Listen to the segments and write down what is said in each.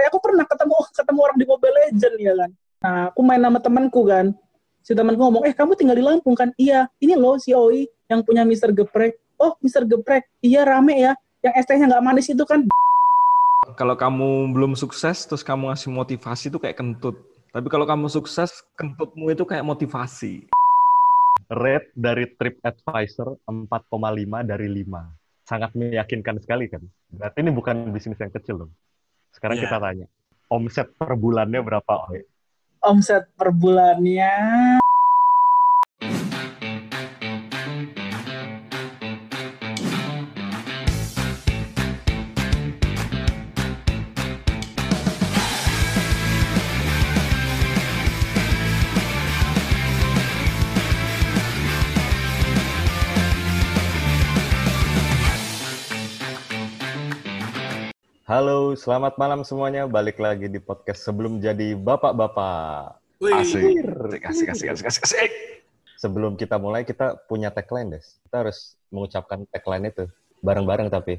Kayak aku pernah ketemu ketemu orang di Mobile Legend ya kan. Nah, aku main sama temanku kan. Si temanku ngomong, "Eh, kamu tinggal di Lampung kan?" "Iya, ini loh si Oi yang punya Mister Geprek." "Oh, Mister Geprek. Iya, rame ya. Yang es tehnya nggak manis itu kan." Kalau kamu belum sukses, terus kamu ngasih motivasi itu kayak kentut. Tapi kalau kamu sukses, kentutmu itu kayak motivasi. Rate dari TripAdvisor 4,5 dari 5. Sangat meyakinkan sekali kan. Berarti ini bukan bisnis yang kecil loh. Sekarang Iya. kita tanya, omset per bulannya berapa? Oi? Omset per bulannya Halo, selamat malam semuanya. Balik lagi di podcast sebelum jadi bapak-bapak. Wih, Asik. Asik, asik, asik, asik, asik. Sebelum kita mulai, kita punya tagline, Des. Kita harus mengucapkan tagline itu. Bareng-bareng tapi.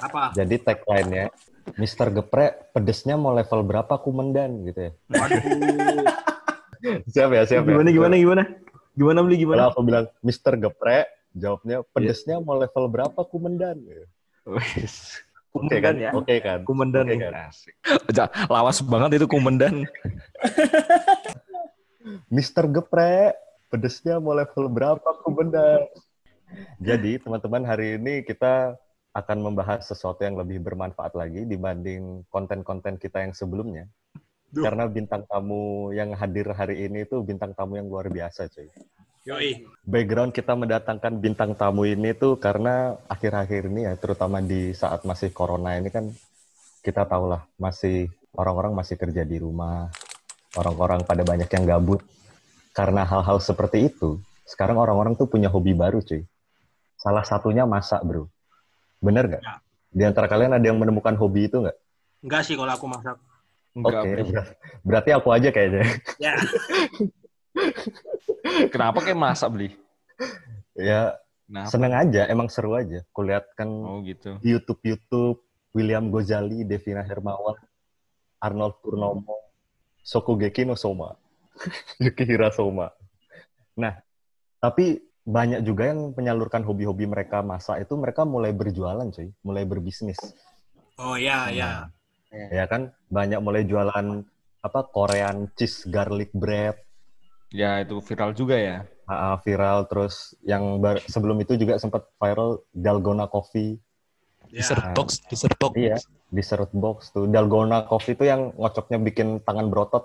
apa? Jadi tagline-nya, Mister Geprek, pedesnya mau level berapa kumendan gitu ya. Waduh. Siap ya, siap ya. Gimana, gimana, gimana? Gimana beli Kalau gimana? aku bilang Mister Geprek, jawabnya pedesnya mau level berapa kumendan? Wis. Oke kan? ya. Oke kan? Kumendan Oke ya. kan? Asik. Ja, Lawas banget itu kumendan. Mister Geprek, pedesnya mau level berapa kumendan? Jadi teman-teman hari ini kita akan membahas sesuatu yang lebih bermanfaat lagi dibanding konten-konten kita yang sebelumnya. Duh. Karena bintang tamu yang hadir hari ini itu bintang tamu yang luar biasa, cuy. Yoi. Background kita mendatangkan bintang tamu ini tuh karena akhir-akhir ini ya, terutama di saat masih corona ini kan kita tahu lah masih orang-orang masih kerja di rumah, orang-orang pada banyak yang gabut. Karena hal-hal seperti itu, sekarang orang-orang tuh punya hobi baru, cuy. Salah satunya masak, bro. Bener nggak? Ya. Di antara kalian ada yang menemukan hobi itu nggak? Enggak sih kalau aku masak. Enggak, Oke, ber- berarti aku aja kayaknya. Ya. Kenapa kayak masak beli? ya Kenapa? seneng aja, emang seru aja. Kulihat kan Oh gitu. di YouTube YouTube William Gozali, Devina Hermawan, Arnold Purnomo, Sokugeki no Soma, Yukihira Soma. Nah, tapi banyak juga yang menyalurkan hobi-hobi mereka masak itu mereka mulai berjualan cuy, mulai berbisnis. Oh ya, ya. Ya kan? Banyak mulai jualan apa Korean cheese garlic bread, Ya itu viral juga ya. ah, viral terus yang bar- sebelum itu juga sempat viral Dalgona Coffee. ya. Dessert box, dessert box. Iya, dessert box tuh. Dalgona Coffee itu yang ngocoknya bikin tangan berotot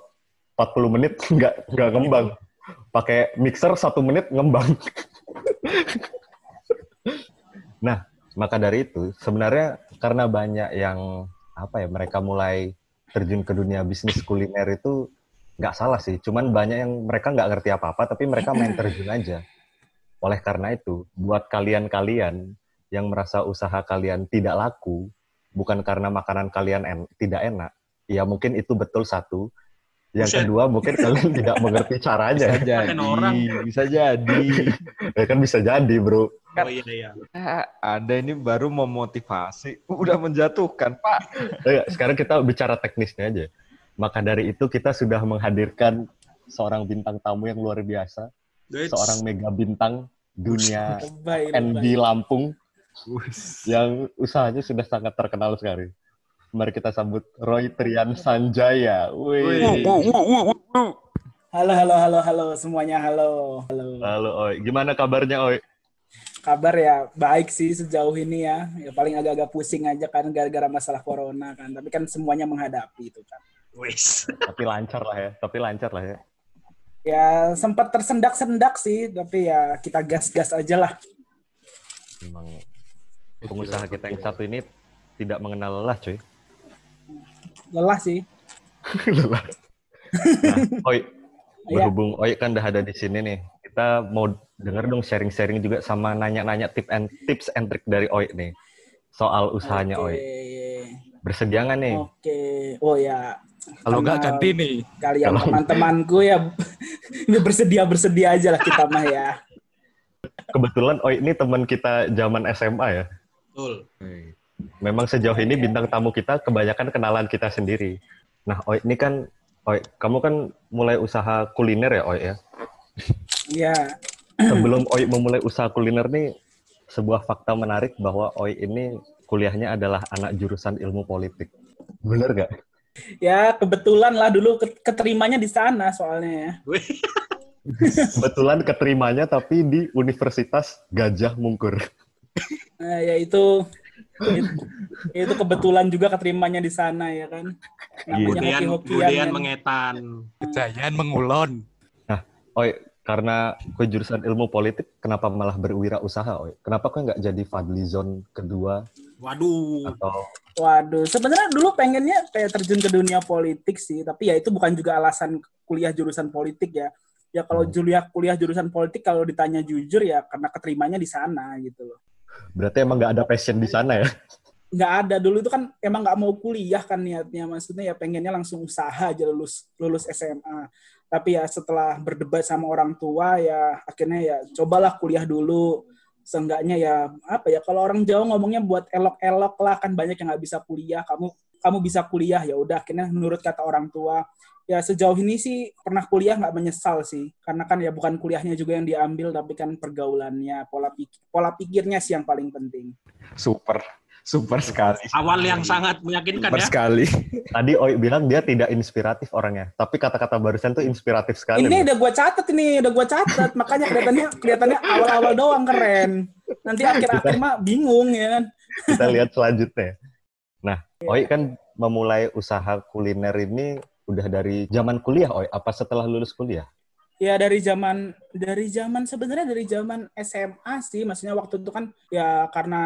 40 menit nggak nggak ngembang. Pakai mixer satu menit ngembang. nah, maka dari itu sebenarnya karena banyak yang apa ya mereka mulai terjun ke dunia bisnis kuliner itu nggak salah sih. Cuman banyak yang mereka nggak ngerti apa-apa tapi mereka main terjun aja. Oleh karena itu, buat kalian-kalian yang merasa usaha kalian tidak laku, bukan karena makanan kalian en- tidak enak, ya mungkin itu betul satu. Yang Buset. kedua, mungkin kalian tidak mengerti Bisa caranya. jadi. orang. Bisa jadi. ya kan bisa jadi, bro. Oh iya, iya. Ah, Anda ini baru memotivasi, udah menjatuhkan, Pak. Eh, sekarang kita bicara teknisnya aja. Maka dari itu kita sudah menghadirkan seorang bintang tamu yang luar biasa, Duit. seorang mega bintang dunia NB. Lampung yang usahanya sudah sangat terkenal sekali. Mari kita sambut Roy Trian Sanjaya. Wih. Halo, halo, halo, halo semuanya, halo. Halo. Halo Oi, gimana kabarnya Oi? Kabar ya baik sih sejauh ini ya. Ya paling agak-agak pusing aja kan gara-gara masalah corona kan. Tapi kan semuanya menghadapi itu kan. Wis. Tapi lancar lah ya, tapi lancar lah ya. Ya sempat tersendak-sendak sih, tapi ya kita gas-gas aja lah. Memang pengusaha kita yang satu ini tidak mengenal lelah, cuy. Lelah sih. lelah. Nah, Oi, Iya. berhubung Oi kan udah ada di sini nih, kita mau denger dong sharing-sharing juga sama nanya-nanya tips and tips and trick dari Oi nih soal usahanya Oke. Oi. Bersedia nggak nih? Oke. Oh ya. Kalau nggak ganti nih. Kalian teman-temanku ya ini bersedia-bersedia aja lah kita mah ya. Kebetulan Oi ini teman kita zaman SMA ya. Betul. memang sejauh ini bintang tamu kita kebanyakan kenalan kita sendiri. Nah, Oi, ini kan, Oi, kamu kan mulai usaha kuliner ya, Oi ya? Iya. Sebelum Oi memulai usaha kuliner nih, sebuah fakta menarik bahwa Oi ini kuliahnya adalah anak jurusan ilmu politik. Bener gak? Ya, kebetulan lah dulu ke- keterimanya di sana soalnya ya. Kebetulan keterimanya tapi di Universitas Gajah Mungkur. Nah, ya itu, itu itu kebetulan juga keterimanya di sana ya kan. Namanya kemudian kemudian kan. mengetan. Kejayaan mengulon. Oi, karena kue jurusan ilmu politik, kenapa malah berwirausaha, Oi? Kenapa kau nggak jadi Fadlizon kedua Waduh. atau Waduh, sebenarnya dulu pengennya kayak terjun ke dunia politik sih, tapi ya itu bukan juga alasan kuliah jurusan politik ya. Ya kalau Hmm. kuliah kuliah jurusan politik kalau ditanya jujur ya karena keterimanya di sana gitu loh. berarti emang nggak ada passion di sana ya? Nggak ada dulu itu kan emang nggak mau kuliah kan niatnya, maksudnya ya pengennya langsung usaha aja lulus lulus SMA. Tapi ya setelah berdebat sama orang tua ya akhirnya ya cobalah kuliah dulu. Seenggaknya ya apa ya kalau orang Jawa ngomongnya buat elok-elok lah kan banyak yang nggak bisa kuliah. Kamu kamu bisa kuliah ya udah akhirnya menurut kata orang tua ya sejauh ini sih pernah kuliah nggak menyesal sih karena kan ya bukan kuliahnya juga yang diambil tapi kan pergaulannya pola pikir pola pikirnya sih yang paling penting Super. Super sekali. Awal yang sangat meyakinkan Super ya. sekali. Tadi Oi bilang dia tidak inspiratif orangnya, tapi kata-kata barusan tuh inspiratif sekali. ini udah gue catat ini udah gue catat makanya kelihatannya kelihatannya awal-awal doang keren nanti akhir-akhir mah bingung ya kan Kita lihat selanjutnya. Nah, Oi kan memulai usaha kuliner ini udah dari zaman kuliah, Oi. Apa setelah lulus kuliah? Ya dari zaman dari zaman sebenarnya dari zaman SMA sih maksudnya waktu itu kan ya karena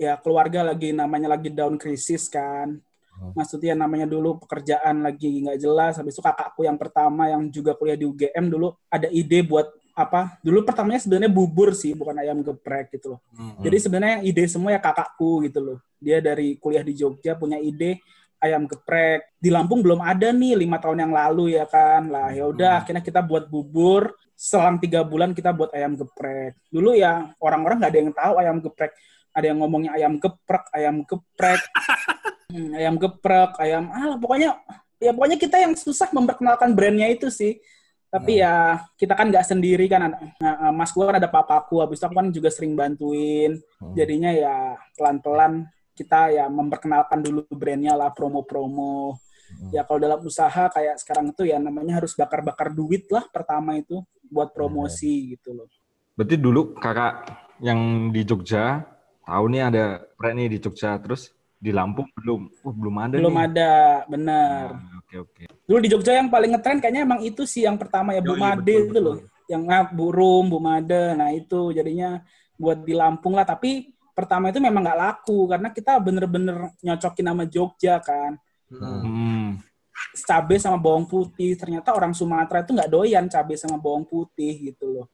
ya keluarga lagi namanya lagi down krisis kan Hmm. maksudnya namanya dulu pekerjaan lagi nggak jelas habis itu kakakku yang pertama yang juga kuliah di UGM dulu ada ide buat apa dulu pertamanya sebenarnya bubur sih bukan ayam geprek gitu loh Hmm. Jadi sebenarnya ide semua ya kakakku gitu loh. Dia dari kuliah di Jogja punya ide ayam geprek. Di Lampung belum ada nih lima tahun yang lalu ya kan. Lah ya udah akhirnya kita buat bubur. Selang tiga bulan kita buat ayam geprek. Dulu ya orang-orang nggak ada yang tahu ayam geprek. Ada yang ngomongnya ayam geprek, ayam geprek, Hmm, ayam geprek, ayam ah pokoknya ya pokoknya kita yang susah memperkenalkan brandnya itu sih. Tapi ya kita kan nggak sendiri kan. Nah, mas gue kan ada papaku, habis itu aku kan juga sering bantuin. Hmm. Jadinya ya pelan-pelan kita ya memperkenalkan dulu brandnya lah promo-promo. Hmm. Ya kalau dalam usaha kayak sekarang itu ya namanya harus bakar-bakar duit lah pertama itu buat promosi gitu loh. Berarti dulu kakak yang di Jogja tahu nih ada prek nih di Jogja terus di Lampung belum. Oh, belum ada Belum nih. ada, benar. Nah, Oke oke. Dulu di Jogja yang paling ngetren kayaknya emang itu sih yang pertama ya Bu Yoi, Made itu loh. Yang ah, Bu Rum, Bu Made. Nah itu jadinya buat di Lampung lah. Tapi pertama itu memang nggak laku karena kita bener-bener nyocokin nama Jogja kan. Hmm. Hmm. Cabai sama bawang putih. Ternyata orang Sumatera itu nggak doyan cabai sama bawang putih gitu loh.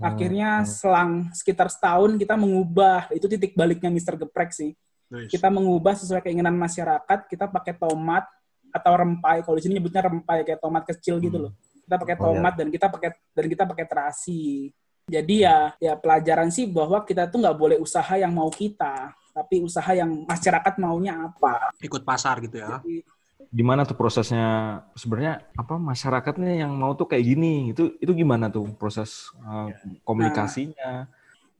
Akhirnya selang sekitar setahun kita mengubah. Itu titik baliknya Mr. Geprek sih. Nice. Kita mengubah sesuai keinginan masyarakat. Kita pakai tomat atau rempai. Kalau di sini nyebutnya rempai kayak tomat kecil gitu loh. Kita pakai Oh, ya. tomat dan kita pakai dan kita pakai terasi. Jadi ya ya pelajaran sih bahwa kita tuh nggak boleh usaha yang mau kita, tapi usaha yang masyarakat maunya apa. Ikut pasar gitu ya. Jadi, Gimana tuh prosesnya? Sebenarnya apa masyarakatnya yang mau tuh kayak gini? Itu itu gimana tuh proses uh, komunikasinya?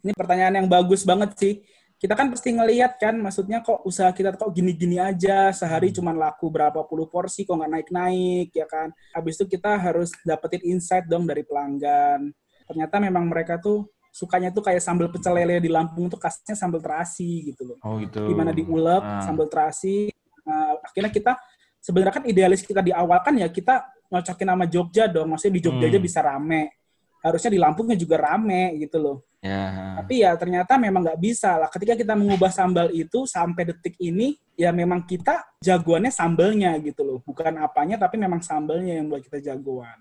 Ini pertanyaan yang bagus banget sih. Kita kan pasti ngelihat kan, maksudnya kok usaha kita kok gini-gini aja, sehari cuma laku berapa puluh porsi, kok nggak naik-naik, ya kan. Habis itu kita harus dapetin insight dong dari pelanggan. Ternyata memang mereka tuh sukanya tuh kayak sambal pecel lele di Lampung tuh khasnya sambal terasi gitu loh. Oh gitu. Gimana diulek, Ah. sambal terasi. Nah, akhirnya kita, sebenarnya kan idealis kita di awal kan ya kita nyocokin nama Jogja dong, maksudnya di Jogja Hmm. aja bisa rame. Harusnya di Lampungnya juga rame gitu loh. Ya. Tapi ya ternyata memang nggak bisa lah. Ketika kita mengubah sambal itu sampai detik ini, ya memang kita jagoannya sambalnya gitu loh. Bukan apanya, tapi memang sambalnya yang buat kita jagoan.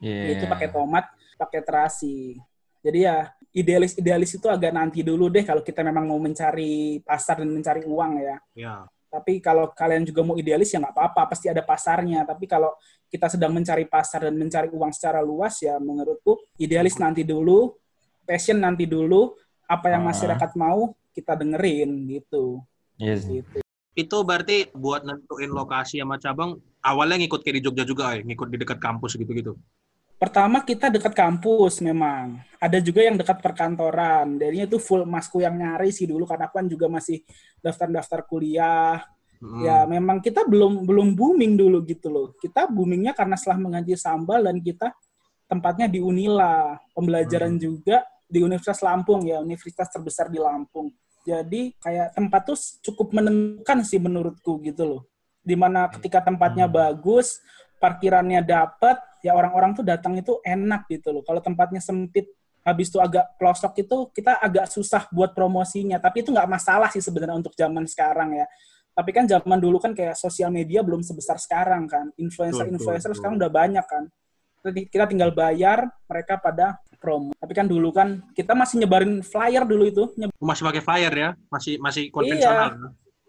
Ya. Itu pakai tomat, pakai terasi. Jadi ya idealis-idealis itu agak nanti dulu deh kalau kita memang mau mencari pasar dan mencari uang ya. Ya. Tapi kalau kalian juga mau idealis ya nggak apa-apa, pasti ada pasarnya. Tapi kalau kita sedang mencari pasar dan mencari uang secara luas ya menurutku idealis nanti dulu, passion nanti dulu, apa yang Ah. masyarakat mau kita dengerin gitu. Iya sih. Gitu. Itu berarti buat nentuin lokasi sama cabang awalnya ngikut kayak di Jogja juga ya, ngikut di dekat kampus gitu-gitu. Pertama kita dekat kampus memang. Ada juga yang dekat perkantoran. Jadinya itu full masku yang nyari sih dulu karena aku kan juga masih daftar-daftar kuliah. Hmm. Ya memang kita belum belum booming dulu gitu loh. Kita boomingnya karena setelah mengganti sambal dan kita tempatnya di Unila. Pembelajaran juga di Universitas Lampung ya, universitas terbesar di Lampung. Jadi kayak tempat tuh cukup menentukan sih menurutku gitu loh. Di mana ketika tempatnya bagus, parkirannya dapat, ya orang-orang tuh datang itu enak gitu loh. Kalau tempatnya sempit, habis itu agak pelosok itu kita agak susah buat promosinya. Tapi itu nggak masalah sih sebenarnya untuk zaman sekarang ya. Tapi kan zaman dulu kan kayak sosial media belum sebesar sekarang kan. Influencer-influencer sekarang udah banyak kan. Kita- Kita tinggal bayar, mereka pada promo. Tapi kan dulu kan kita masih nyebarin flyer dulu itu, Masih pakai flyer ya, masih masih konvensional. Iya.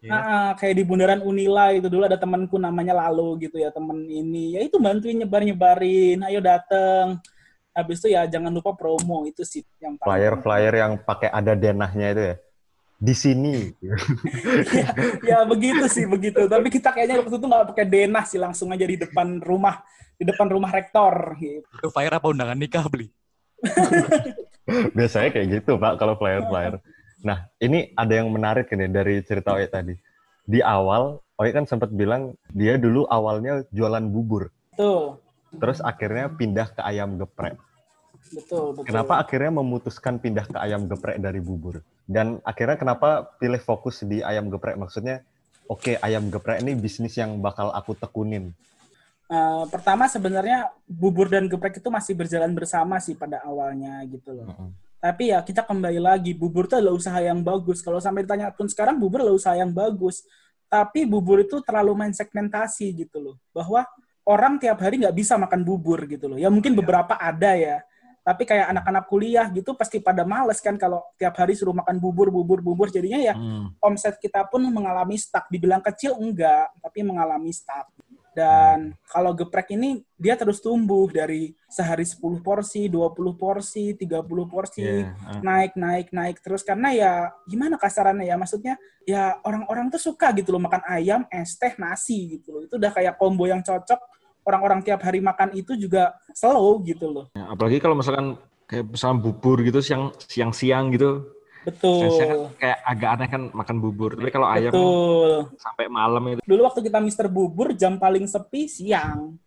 Ah, kayak di bundaran Unila itu dulu ada temanku namanya Lalo gitu ya temen ini ya itu bantuin nyebar nyebarin ayo dateng habis itu ya jangan lupa promo itu sih yang paling Flyer-flyer yang pakai ada denahnya itu ya. Di sini. ya, ya begitu sih begitu tapi kita kayaknya waktu itu nggak pakai denah sih langsung aja di depan rumah di depan rumah rektor gitu Itu fire apa undangan nikah beli? Biasanya kayak gitu, Pak, kalau flyer-flyer. Nah, ini ada yang menarik ini dari cerita Oye tadi. Di awal, Oye kan sempat bilang dia dulu awalnya jualan bubur. betul Terus akhirnya pindah ke ayam geprek. betul betul Kenapa akhirnya memutuskan pindah ke ayam geprek dari bubur? Dan akhirnya kenapa pilih fokus di ayam geprek? Maksudnya, oke ayam geprek ini bisnis yang bakal aku tekunin. Eh, pertama sebenarnya bubur dan geprek itu masih berjalan bersama sih pada awalnya gitu loh Mm-mm. Tapi ya kita kembali lagi, bubur itu adalah usaha yang bagus. Kalau sampai ditanya pun sekarang bubur adalah usaha yang bagus. Tapi bubur itu terlalu main segmentasi gitu loh. Bahwa orang tiap hari nggak bisa makan bubur gitu loh. Ya mungkin beberapa ada ya. Tapi kayak anak-anak kuliah gitu pasti pada males kan kalau tiap hari suruh makan bubur, bubur, bubur. Jadinya ya Hmm. omset kita pun mengalami stuck. Dibilang kecil enggak, tapi mengalami stuck. Dan kalau geprek ini dia terus tumbuh dari sehari 10 porsi, 20 porsi, 30 porsi, Iya, ah. naik, naik, naik terus. Karena ya gimana kasarannya ya, maksudnya ya orang-orang tuh suka gitu loh makan ayam, es teh, nasi gitu loh. Itu udah kayak combo yang cocok. Orang-orang tiap hari makan itu juga slow gitu loh. Ya, apalagi kalau misalkan kayak misalkan bubur gitu siang siang siang gitu siang siang kan Betul. kayak agak aneh kan makan bubur tapi kalau ayam Betul. sampai malam itu Dulu waktu kita Mister Bubur jam paling sepi siang.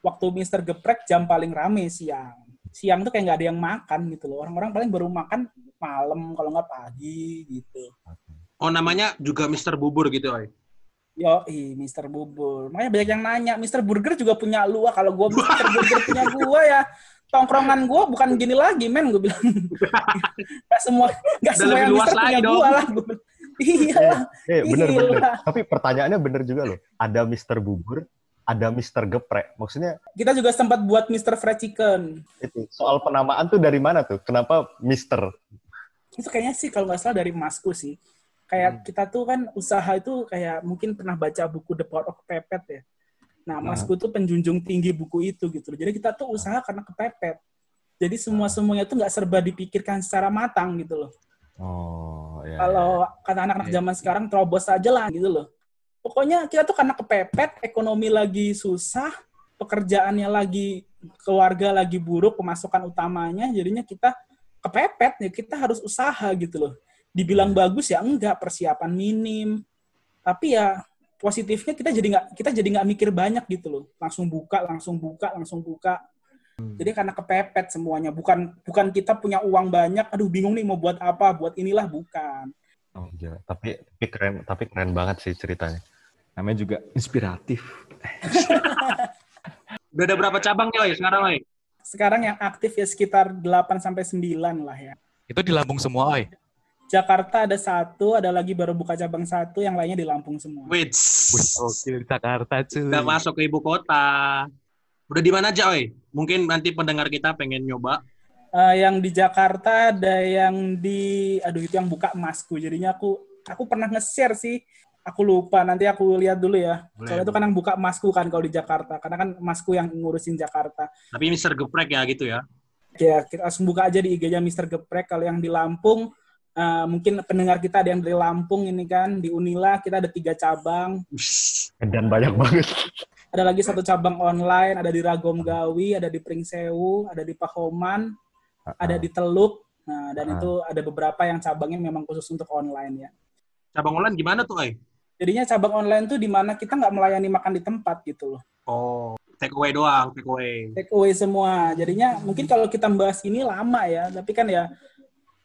Waktu Mister Geprek jam paling rame siang. Siang tuh kayak nggak ada yang makan gitu loh. Orang-orang paling baru makan malam kalau nggak pagi gitu. Oh namanya juga Mister Bubur gitu, Oi. Yo, Mister Bubur. Makanya banyak yang nanya, Mister Burger juga punya lu. ah. Kalau gua Mister Burger punya gua ya, tongkrongan gua bukan gini lagi, men. Gue bilang, gak semua, gak Udah semua lebih yang luas Mister punya lagi dong. gua lah. Bilang, Iya lah. Eh, bener bener. Gila. Tapi pertanyaannya bener juga loh. Ada Mister Bubur, ada Mister Geprek. Maksudnya Kita juga sempat buat Mister Fried Chicken. itu soal penamaan tuh dari mana tuh? Kenapa Mister? itu kayaknya sih kalau nggak salah dari masku sih kayak kita tuh kan usaha itu kayak mungkin pernah baca buku The Power of Pepet ya nah masku tuh penjunjung tinggi buku itu gitu jadi kita tuh usaha karena kepepet. Jadi semua semuanya tuh nggak serba dipikirkan secara matang gitu loh. Oh, ya. kalau kata anak-anak zaman sekarang terobos aja lah gitu loh. Pokoknya kita tuh karena kepepet ekonomi lagi susah pekerjaannya lagi keluarga lagi buruk pemasukan utamanya jadinya kita kepepet ya kita harus usaha gitu loh. Dibilang bagus ya enggak persiapan minim. Tapi ya positifnya kita jadi nggak kita jadi nggak mikir banyak gitu loh langsung buka langsung buka langsung buka jadi karena kepepet semuanya bukan bukan kita punya uang banyak aduh bingung nih mau buat apa buat inilah bukan Oh, iya. Tapi tapi keren tapi keren banget sih ceritanya. namanya juga inspiratif Udah ada berapa cabang nih, Oi, sekarang, Oi? sekarang yang aktif ya sekitar 8 sampai 9 lah ya. Itu di Lampung semua, oi. Jakarta ada satu, ada lagi baru buka cabang satu, yang lainnya di Lampung semua. Wits. Wih, oke di Jakarta, cuy. Udah masuk ke ibu kota. Udah di mana aja, Oi? Mungkin nanti pendengar kita pengen nyoba. Eh, yang di Jakarta ada yang di, aduh itu yang buka emasku. Jadinya aku, aku pernah nge-share sih. Aku lupa, nanti aku lihat dulu ya. Boleh, Soalnya itu kan yang buka emasku kan kalau di Jakarta. Karena kan emasku yang ngurusin Jakarta. Tapi Mister Geprek ya gitu ya. Ya, kita langsung buka aja di IG-nya Mr. Geprek. Kalau yang di Lampung eh, mungkin pendengar kita ada yang dari Lampung ini kan, di Unila kita ada tiga cabang, Dan banyak banget. ada lagi satu cabang online, ada di Ragom Gawi, ada di Pringsewu, ada di Pahoman, ada di Teluk. Nah, dan Ah. itu ada beberapa yang cabangnya memang khusus untuk online ya. Cabang online gimana tuh, Ay? Jadinya cabang online tuh di mana kita nggak melayani makan di tempat gitu loh. Oh, take away doang, take away. Take away semua. Jadinya mungkin kalau kita bahas ini lama ya, tapi kan ya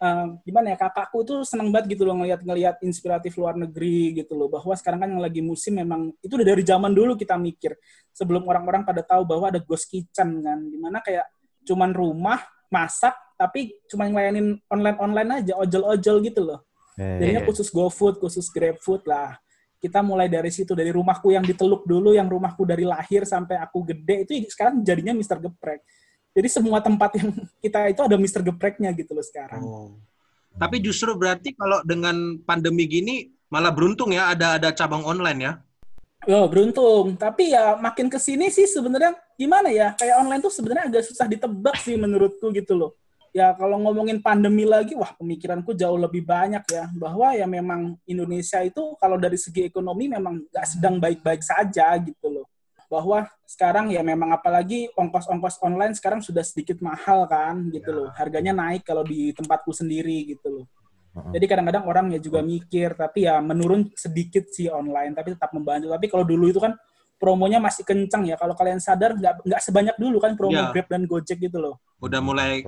eh, gimana ya kakakku tuh seneng banget gitu loh ngelihat-ngelihat inspiratif luar negeri gitu loh bahwa sekarang kan yang lagi musim memang itu udah dari zaman dulu kita mikir sebelum orang-orang pada tahu bahwa ada ghost kitchen kan di mana kayak cuman rumah masak tapi cuman ngelayanin online-online aja ojol-ojol gitu loh Eh, Jadinya khusus GoFood, khusus GrabFood lah. Kita mulai dari situ, dari rumahku yang di Teluk dulu, yang rumahku dari lahir sampai aku gede, itu sekarang jadinya Mr. Geprek. Jadi semua tempat yang kita itu ada Mr. Gepreknya gitu loh sekarang. Oh. Tapi justru berarti kalau dengan pandemi gini malah beruntung ya ada ada cabang online ya. Oh, beruntung. Tapi ya makin ke sini sih sebenarnya gimana ya? Kayak online tuh sebenarnya agak susah ditebak sih menurutku gitu loh. Ya kalau ngomongin pandemi lagi, wah pemikiranku jauh lebih banyak ya. Bahwa ya memang Indonesia itu kalau dari segi ekonomi memang nggak sedang baik-baik saja gitu loh. Bahwa sekarang ya memang apalagi ongkos-ongkos online sekarang sudah sedikit mahal kan gitu loh. Harganya naik kalau di tempatku sendiri gitu loh. Jadi kadang-kadang orang ya juga mikir, tapi ya menurun sedikit sih online, tapi tetap membantu. Tapi kalau dulu itu kan promonya masih kencang ya. Kalau kalian sadar nggak nggak sebanyak dulu kan promo Iya. Grab dan Gojek gitu loh. Udah mulai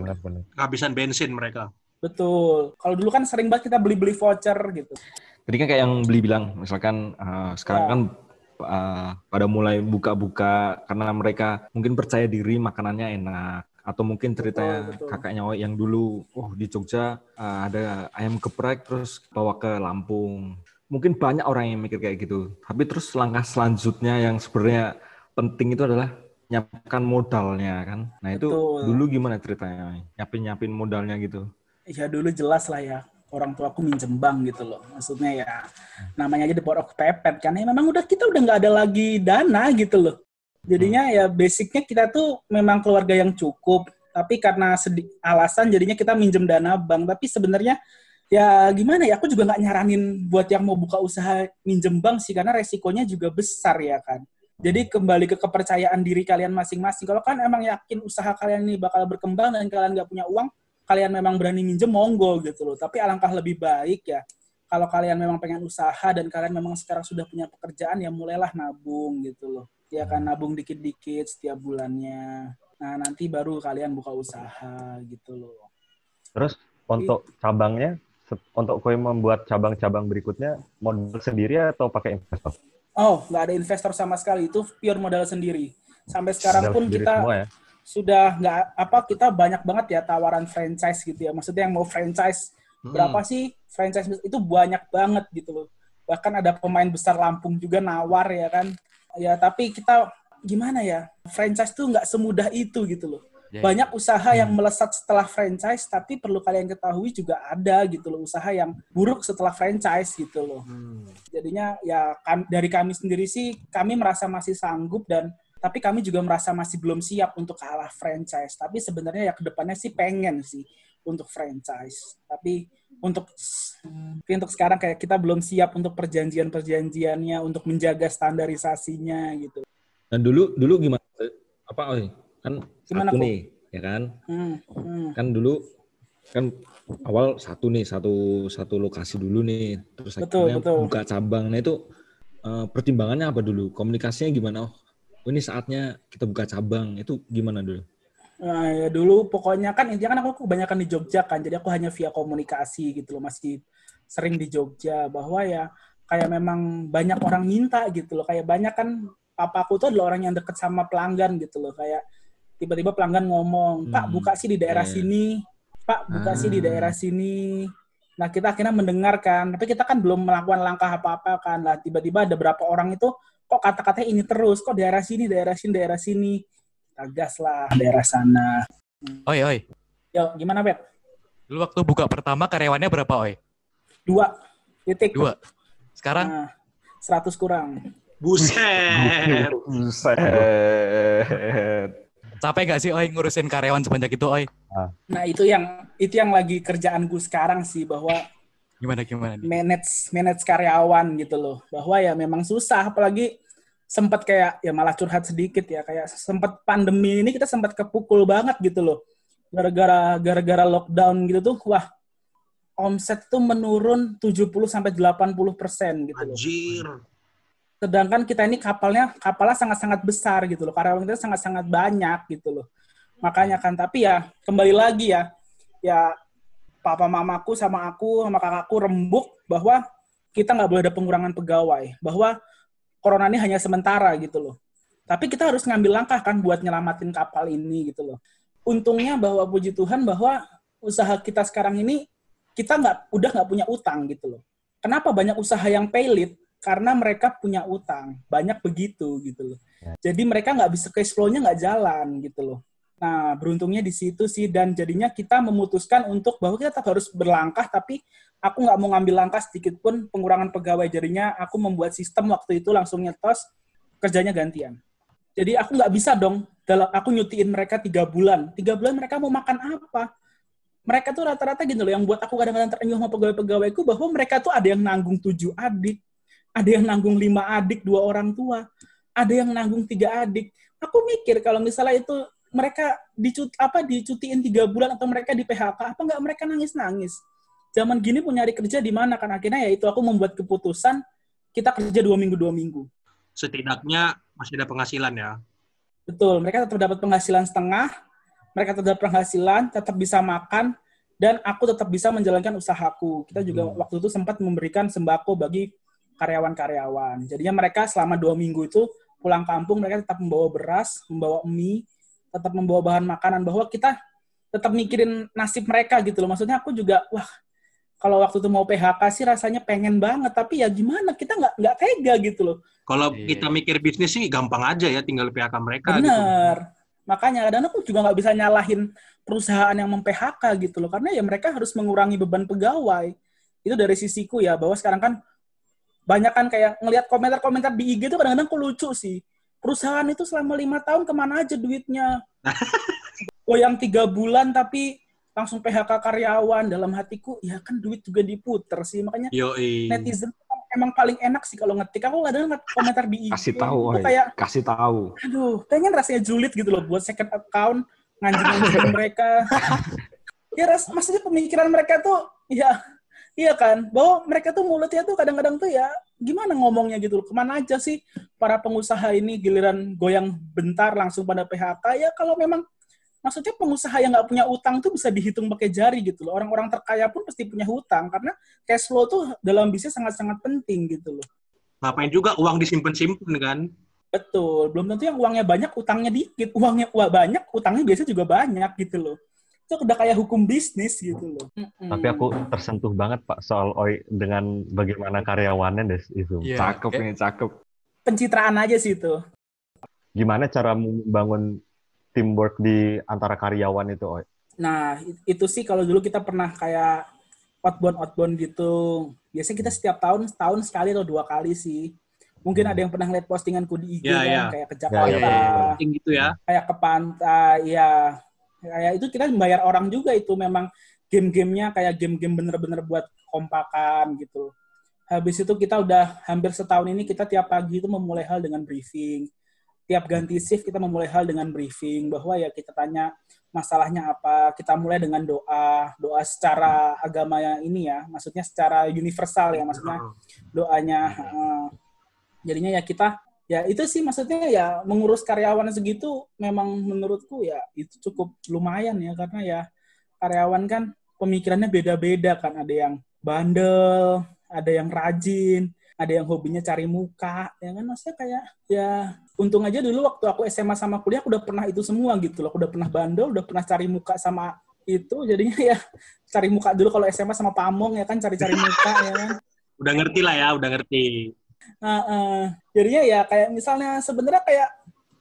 kehabisan bensin mereka. Betul. Kalau dulu kan sering banget kita beli-beli voucher gitu. Tadi kan kayak yang beli bilang, misalkan eh, sekarang Ya. kan eh, pada mulai buka-buka karena mereka mungkin percaya diri makanannya enak atau mungkin ceritanya Betul, betul. kakaknya yang dulu, oh di Jogja eh, ada ayam geprek terus bawa ke Lampung. Mungkin banyak orang yang mikir kayak gitu. Tapi terus langkah selanjutnya yang sebenarnya penting itu adalah nyiapkan modalnya kan. Nah itu Betul. dulu gimana ceritanya? Nyapin-nyapin modalnya gitu. Ya dulu jelas lah ya. Orang tua aku minjem bank gitu loh. Maksudnya ya namanya aja di porok pepet kan. Ya memang udah kita udah nggak ada lagi dana gitu loh. Jadinya ya basicnya kita tuh memang keluarga yang cukup. Tapi karena sedi- alasan jadinya kita minjem dana bank. Tapi sebenarnya ya gimana ya aku juga nggak nyaranin buat yang mau buka usaha minjem bank sih karena resikonya juga besar ya kan. Jadi kembali ke kepercayaan diri kalian masing-masing. Kalau kan emang yakin usaha kalian ini bakal berkembang dan kalian nggak punya uang, kalian memang berani minjem monggo gitu loh. Tapi alangkah lebih baik ya kalau kalian memang pengen usaha dan kalian memang sekarang sudah punya pekerjaan ya mulailah nabung gitu loh. Ya kan nabung dikit-dikit setiap bulannya. Nah, nanti baru kalian buka usaha gitu loh. Terus untuk cabangnya, se- untuk kue membuat cabang-cabang berikutnya, modal sendiri atau pakai investor? Oh, nggak ada investor sama sekali. Itu pure modal sendiri. Sampai sekarang Modal pun kita semua ya? Sudah nggak apa kita banyak banget ya tawaran franchise gitu ya. Maksudnya yang mau franchise Hmm. berapa sih franchise itu banyak banget gitu loh. Bahkan ada pemain besar Lampung juga nawar ya kan. Ya tapi kita gimana ya franchise tuh nggak semudah itu gitu loh. Ya, Banyak usaha yang melesat setelah franchise tapi perlu kalian ketahui juga ada gitu loh usaha yang buruk setelah franchise gitu loh Hmm. jadinya ya kam- dari kami sendiri sih kami merasa masih sanggup dan tapi kami juga merasa masih belum siap untuk kalah franchise tapi sebenarnya ya ke depannya sih pengen sih untuk franchise tapi untuk untuk sekarang kayak kita belum siap untuk perjanjian-perjanjiannya untuk menjaga standarisasinya gitu Dan dulu dulu gimana? Apa Oi? Kan Gimana, Ko? nih, ya kan? hmm, hmm. Kan dulu kan awal satu nih, satu satu lokasi dulu nih. Terus Betul, akhirnya betul. buka cabang. Nah itu eh, pertimbangannya apa dulu? Komunikasinya gimana? Oh, ini saatnya kita buka cabang. Itu gimana dulu? Nah, ya dulu pokoknya kan intinya kan aku kebanyakan di Jogja kan, jadi aku hanya via komunikasi gitu loh, masih sering di Jogja bahwa ya kayak memang banyak orang minta gitu loh, kayak banyak kan papaku tuh adalah orang yang deket sama pelanggan gitu loh, kayak tiba-tiba pelanggan ngomong, Pak Hmm, buka sih di daerah iya. sini, Pak buka sih di Ah. daerah sini. Nah kita akhirnya mendengarkan, tapi kita kan belum melakukan langkah apa-apa kan, lah tiba-tiba ada berapa orang itu kok kata-katanya ini terus, kok daerah sini, daerah sini, daerah sini kita gas lah daerah sana. Oi, oi. Yo, gimana, Bet? Dulu waktu buka pertama karyawannya berapa, oi? Dua. Titik. Dua. Sekarang Nah, 100 kurang. Buset. Buset. Capek gak sih Oi ngurusin karyawan sebanyak itu Oi? Nah itu yang itu yang lagi kerjaanku sekarang sih bahwa Gimana gimana nih? manage manage karyawan gitu loh bahwa ya memang susah apalagi sempat kayak ya malah curhat sedikit ya kayak sempat pandemi ini kita sempat kepukul banget gitu loh gara-gara gara-gara lockdown gitu tuh wah omset tuh menurun 70 sampai 80 persen gitu loh. Anjir. Sedangkan kita ini kapalnya kapalnya sangat-sangat besar gitu loh. Karyawan kita sangat-sangat banyak gitu loh. Makanya kan tapi ya kembali lagi ya ya papa mamaku sama aku sama kakakku rembuk bahwa kita nggak boleh ada pengurangan pegawai, bahwa corona ini hanya sementara gitu loh. Tapi kita harus ngambil langkah kan buat nyelamatin kapal ini gitu loh. Untungnya bahwa puji Tuhan bahwa usaha kita sekarang ini kita nggak udah nggak punya utang gitu loh. Kenapa banyak usaha yang paylit? Karena mereka punya utang, banyak begitu gitu loh. Jadi mereka nggak bisa cash flow-nya nggak jalan gitu loh. Nah, beruntungnya di situ sih dan jadinya kita memutuskan untuk bahwa kita tetap harus berlangkah tapi aku nggak mau ngambil langkah sedikit pun pengurangan pegawai jadinya aku membuat sistem waktu itu langsung nyetos kerjanya gantian. Jadi aku nggak bisa dong dalam aku nyutiin mereka tiga bulan. Tiga bulan mereka mau makan apa? Mereka tuh rata-rata gitu loh yang buat aku kadang-kadang terenyuh sama pegawai-pegawaiku bahwa mereka tuh ada yang nanggung tujuh adik, ada yang nanggung lima adik dua orang tua, ada yang nanggung tiga adik. Aku mikir kalau misalnya itu mereka dicut apa dicutiin tiga bulan atau mereka di PHK apa nggak mereka nangis nangis zaman gini pun nyari kerja di mana? Kan akhirnya ya itu aku membuat keputusan kita kerja dua minggu dua minggu. Setidaknya masih ada penghasilan ya. betul mereka tetap dapat penghasilan setengah mereka tetap dapat penghasilan tetap bisa makan dan aku tetap bisa menjalankan usahaku. Kita juga Hmm. waktu itu sempat memberikan sembako bagi karyawan-karyawan. Jadinya mereka selama dua minggu itu pulang kampung mereka tetap membawa beras membawa mie tetap membawa bahan makanan bahwa kita tetap mikirin nasib mereka gitu loh. Maksudnya aku juga wah kalau waktu itu mau PHK sih rasanya pengen banget tapi ya gimana? Kita nggak nggak tega gitu loh. Kalau Iya. kita mikir bisnis sih gampang aja ya, tinggal PHK mereka gitu. bener. Makanya kadang aku juga nggak bisa nyalahin perusahaan yang mem-PHK gitu loh karena ya mereka harus mengurangi beban pegawai. Itu dari sisiku ya bahwa sekarang kan banyak kan kayak ngelihat komentar-komentar di IG itu kadang-kadang aku lucu sih perusahaan itu selama lima tahun ke mana aja duitnya goyang tiga bulan tapi langsung PHK karyawan dalam hatiku ya kan duit juga diputer sih makanya Yoi. netizen emang paling enak sih kalau ngetik aku kadang komentar di IG Kasih tahu, itu Oi. kayak Kasih tahu. aduh pengen rasanya julid gitu loh buat second account nganjing-nganjingin mereka ya ras maksudnya pemikiran mereka tuh ya iya kan bahwa mereka tuh mulutnya tuh kadang-kadang tuh ya gimana ngomongnya gitu loh ke mana aja sih para pengusaha ini giliran goyang bentar langsung pada PHK ya kalau memang maksudnya pengusaha yang nggak punya utang tuh bisa dihitung pakai jari gitu loh orang-orang terkaya pun pasti punya hutang karena cash flow tuh dalam bisnis sangat-sangat penting gitu loh Ngapain juga uang disimpan-simpan kan? Betul, belum tentu yang uangnya banyak, utangnya dikit. Uangnya banyak, utangnya biasanya juga banyak gitu loh. Itu udah kayak hukum bisnis gitu loh. Tapi aku tersentuh banget Pak soal Oi dengan bagaimana karyawannya des itu. Iya. Cakep Eh, ini, cakep. pencitraan aja sih itu. Gimana cara membangun teamwork di antara karyawan itu Oi? Nah, it- itu sih kalau dulu kita pernah kayak outbound outbound gitu. Biasanya kita setiap tahun setahun sekali atau dua kali sih. Mungkin ada yang pernah ngeliat postinganku di IG Ya, kan, ya. kayak ke Ya, Jakarta, ya, ya, Penting gitu ya. kayak ke pantai, ya. Kayak itu kita membayar orang juga itu memang game-gamenya kayak game-game bener-bener buat kompakan gitu. Habis itu kita udah hampir setahun ini kita tiap pagi itu memulai hal dengan briefing. Tiap ganti shift kita memulai hal dengan briefing bahwa ya kita tanya masalahnya apa. Kita mulai dengan doa, doa secara agama yang ini ya, maksudnya secara universal ya, maksudnya doanya. jadinya ya kita ya itu sih maksudnya ya mengurus karyawan segitu memang menurutku ya itu cukup lumayan ya karena ya karyawan kan pemikirannya beda-beda kan. Ada yang bandel ada yang rajin ada yang hobinya cari muka ya kan? Maksudnya kayak ya untung aja dulu waktu aku SMA sama kuliah aku udah pernah itu semua gitu loh. Aku udah pernah bandel udah pernah cari muka sama itu jadinya ya cari muka dulu kalau SMA sama pamong ya kan cari-cari muka ya kan. Udah ngerti lah ya, udah ngerti. Nah, eh, jadinya ya kayak misalnya sebenarnya kayak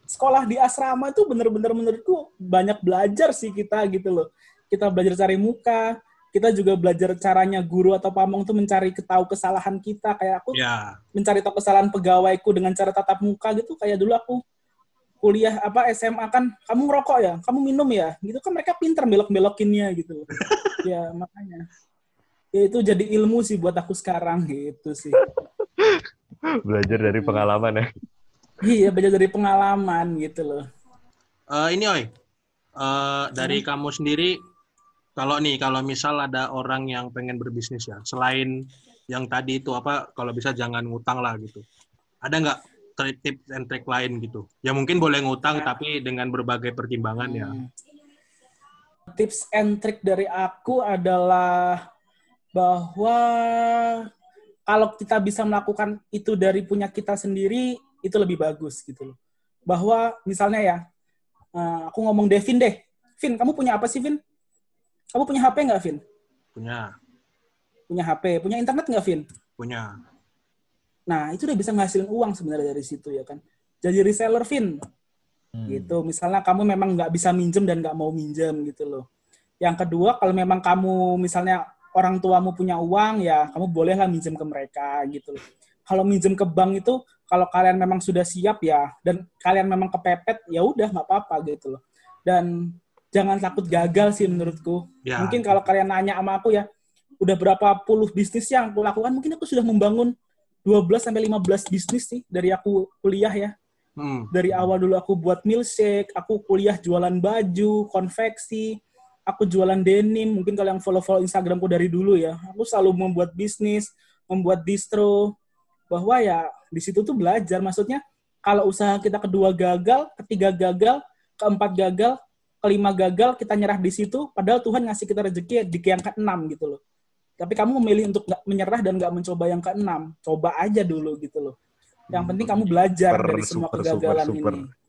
sekolah di asrama itu bener-bener menurutku banyak belajar sih kita gitu loh. Kita belajar cari muka, kita juga belajar caranya guru atau pamong tuh mencari ketahu kesalahan kita. Kayak aku Ya. mencari tahu kesalahan pegawaiku dengan cara tatap muka gitu. Kayak dulu aku kuliah apa SMA kan kamu ngerokok ya, kamu minum ya, gitu kan mereka pinter belok-belokinnya gitu. ya makanya. Ya itu jadi ilmu sih buat aku sekarang gitu sih. Belajar dari pengalaman ya. Iya, belajar dari pengalaman gitu loh. Eh, ini oi, Eh, dari kamu sendiri, kalau nih kalau misal ada orang yang pengen berbisnis ya, selain yang tadi itu apa, kalau bisa jangan ngutang lah gitu. Ada nggak tips and trick lain gitu? Ya mungkin boleh ngutang tapi dengan berbagai pertimbangan ya. Hmm. Tips and trick dari aku adalah bahwa kalau kita bisa melakukan itu dari punya kita sendiri, itu lebih bagus gitu loh. Bahwa misalnya ya, eh, aku ngomong Devin deh. Vin, kamu punya apa sih, Vin? Kamu punya HP nggak, Vin? Punya, Punya HP. Punya internet nggak, Vin? punya. Nah, itu udah bisa ngasilin uang sebenarnya dari situ ya kan. Jadi reseller, Vin. gitu. Misalnya kamu memang nggak bisa minjem dan nggak mau minjem gitu loh. Yang kedua, kalau memang kamu misalnya orang tuamu punya uang ya kamu bolehlah minjem ke mereka gitu loh. Kalau minjem ke bank itu kalau kalian memang sudah siap ya dan kalian memang kepepet ya udah nggak apa-apa gitu loh. Dan jangan takut gagal sih menurutku. Ya. Mungkin kalau kalian nanya sama aku ya udah berapa puluh bisnis yang aku lakukan mungkin aku sudah membangun 12 sampai 15 bisnis sih dari aku kuliah ya Hmm. dari awal dulu aku buat milkshake, aku kuliah jualan baju, konveksi, aku jualan denim. Mungkin kalau yang follow-follow Instagramku dari dulu ya, aku selalu membuat bisnis, membuat distro. Bahwa ya di situ tuh belajar. Maksudnya kalau usaha kita kedua gagal, ketiga gagal, keempat gagal, kelima gagal, kita nyerah di situ. Padahal Tuhan ngasih kita rezeki di yang keenam gitu loh. Tapi kamu memilih untuk nggak menyerah dan nggak mencoba yang keenam. Coba aja dulu gitu loh. Yang penting kamu belajar Super, dari semua super, kegagalan super, super. ini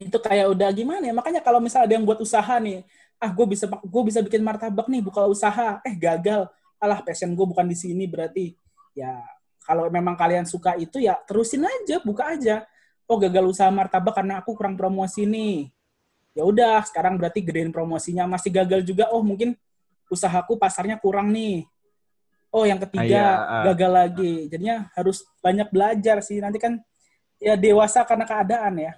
itu kayak udah gimana ya makanya kalau misalnya ada yang buat usaha nih ah gue bisa gue bisa bikin martabak nih buka usaha. Eh gagal. Alah passion gue bukan di sini berarti. Ya kalau memang kalian suka itu ya terusin aja buka aja. Oh gagal usaha martabak karena aku kurang promosi nih. Ya udah sekarang berarti gedein promosinya. Masih gagal juga. Oh mungkin usahaku pasarnya kurang nih. Oh yang ketiga Ah, iya, ah. gagal lagi. Jadinya harus banyak belajar sih. Nanti kan ya dewasa karena keadaan ya.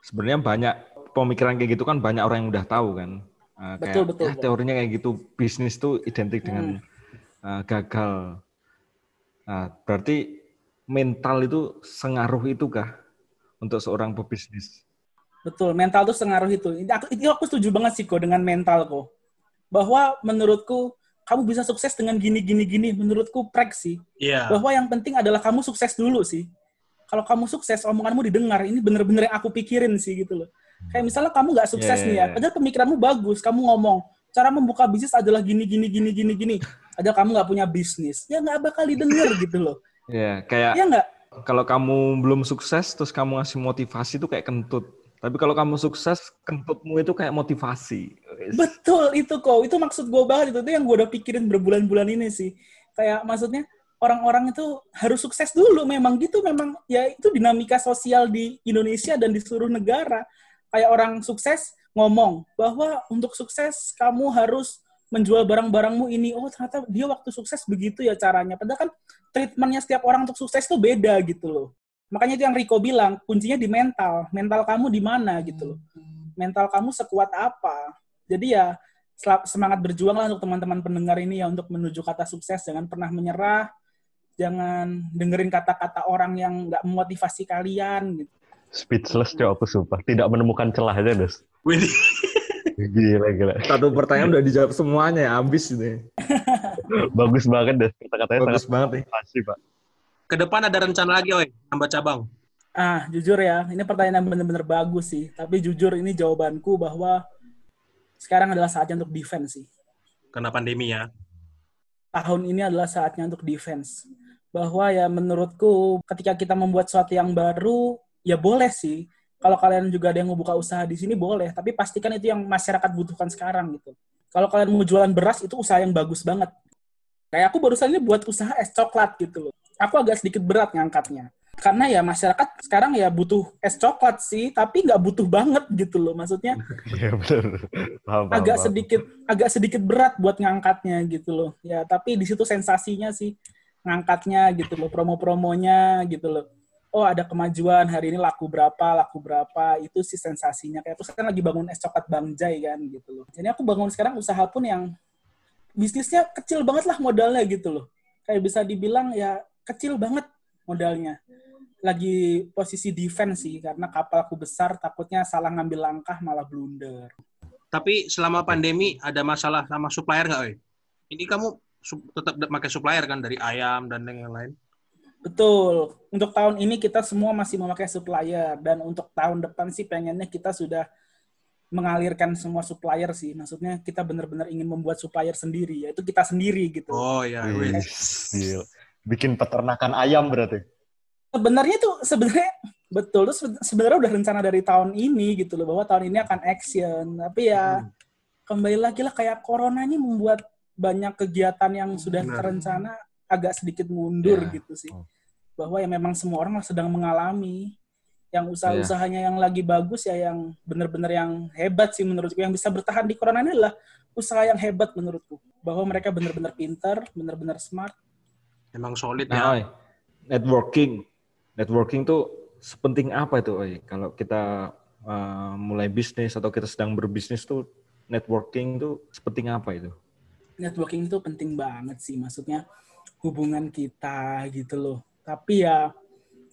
Sebenarnya banyak pemikiran kayak gitu kan banyak orang yang udah tahu kan. Uh, kayak, Betul, betul, ya, betul. teorinya kayak gitu bisnis tuh identik dengan Hmm. uh, gagal. Nah, berarti mental itu sengaruh itu kah untuk seorang pebisnis? Betul, mental tuh sengaruh itu. Ini Aku, itu aku setuju banget sih kok dengan mental kok. Bahwa menurutku kamu bisa sukses dengan gini gini gini. Menurutku prek sih. Iya. Bahwa yang penting adalah kamu sukses dulu sih. Kalau kamu sukses, omonganmu didengar. Ini bener-bener yang aku pikirin sih gitu loh. Kayak misalnya kamu nggak sukses Iya, nih iya, ya, iya. padahal pemikiranmu bagus. Kamu ngomong cara membuka bisnis adalah gini gini gini gini gini. Padahal kamu nggak punya bisnis, ya nggak bakal didengar gitu loh. Ya, kayak Ya nggak? kalau kamu belum sukses terus kamu ngasih motivasi itu kayak kentut. Tapi kalau kamu sukses, kentutmu itu kayak motivasi. Betul itu kok. Itu maksud gue banget itu. Itu yang gue udah pikirin berbulan-bulan ini sih. Kayak maksudnya orang-orang itu harus sukses dulu. Memang gitu. Memang ya itu dinamika sosial di Indonesia dan di seluruh negara. Kayak orang sukses ngomong bahwa untuk sukses kamu harus menjual barang-barangmu ini. Oh ternyata dia waktu sukses begitu ya caranya. Padahal kan treatmentnya setiap orang untuk sukses tuh beda gitu loh. Makanya itu yang Rico bilang, kuncinya di mental. Mental kamu di mana gitu loh. Mental kamu sekuat apa. Jadi ya semangat berjuang lah untuk teman-teman pendengar ini ya untuk menuju kata sukses. Jangan pernah menyerah. Jangan dengerin kata-kata orang yang nggak memotivasi kalian gitu. Speechless cok aku sumpah. Tidak menemukan celah aja, Des. Gila, gila. Satu pertanyaan udah dijawab semuanya ya, habis ini. Bagus banget, Des. Kata-katanya Bagus sangat banget nih. pasti, Pak. Ke depan ada rencana lagi, oi, nambah cabang. Ah, jujur ya, ini pertanyaan yang benar-benar bagus sih. Tapi jujur ini jawabanku bahwa sekarang adalah saatnya untuk defense sih. Karena pandemi ya. tahun ini adalah saatnya untuk defense. Bahwa ya menurutku ketika kita membuat sesuatu yang baru, ya boleh sih. Kalau kalian juga ada yang mau buka usaha di sini boleh, tapi pastikan itu yang masyarakat butuhkan sekarang gitu. Kalau kalian mau jualan beras itu usaha yang bagus banget. Kayak aku barusan ini buat usaha es coklat gitu loh. Aku agak sedikit berat ngangkatnya. Karena ya masyarakat sekarang ya butuh es coklat sih, tapi nggak butuh banget gitu loh. Maksudnya Iya, benar. Agak sedikit agak sedikit berat buat ngangkatnya gitu loh ya tapi di situ sensasinya sih ngangkatnya gitu loh promo-promonya gitu loh oh ada kemajuan hari ini laku berapa laku berapa itu sih sensasinya. Kayak terus kan lagi bangun es coklat Bang Jai kan gitu loh. Jadi aku bangun sekarang usaha pun yang bisnisnya kecil banget lah modalnya gitu loh. Kayak bisa dibilang ya kecil banget modalnya. Lagi posisi defense sih karena kapalku besar takutnya salah ngambil langkah malah blunder. Tapi selama pandemi ada masalah sama supplier nggak? Ini kamu tetap pakai supplier kan dari ayam dan yang lain? Betul. Untuk tahun ini kita semua masih memakai supplier dan untuk tahun depan sih pengennya kita sudah mengalirkan semua supplier sih. Maksudnya kita benar-benar ingin membuat supplier sendiri, yaitu kita sendiri gitu. Oh ya, wih. gila. Bikin peternakan ayam berarti. Sebenarnya tuh sebenarnya betul terus sebenarnya udah rencana dari tahun ini gitu loh bahwa tahun ini akan action. Tapi ya Hmm. kembali lagi lah kayak corona ini membuat banyak kegiatan yang sudah Benar. terencana agak sedikit mundur Ya. gitu sih. Oh. Bahwa ya memang semua orang sedang mengalami yang usaha-usahanya yang lagi bagus ya yang benar-benar yang hebat sih menurutku yang bisa bertahan di corona ini adalah usaha yang hebat menurutku bahwa mereka benar-benar pintar, benar-benar smart. Emang solid Nah, ya. Oi, networking. Networking tuh sepenting apa itu, Oi? Kalau kita uh, mulai bisnis atau kita sedang berbisnis tuh networking tuh sepenting apa itu? Networking itu penting banget sih maksudnya hubungan kita gitu loh. Tapi ya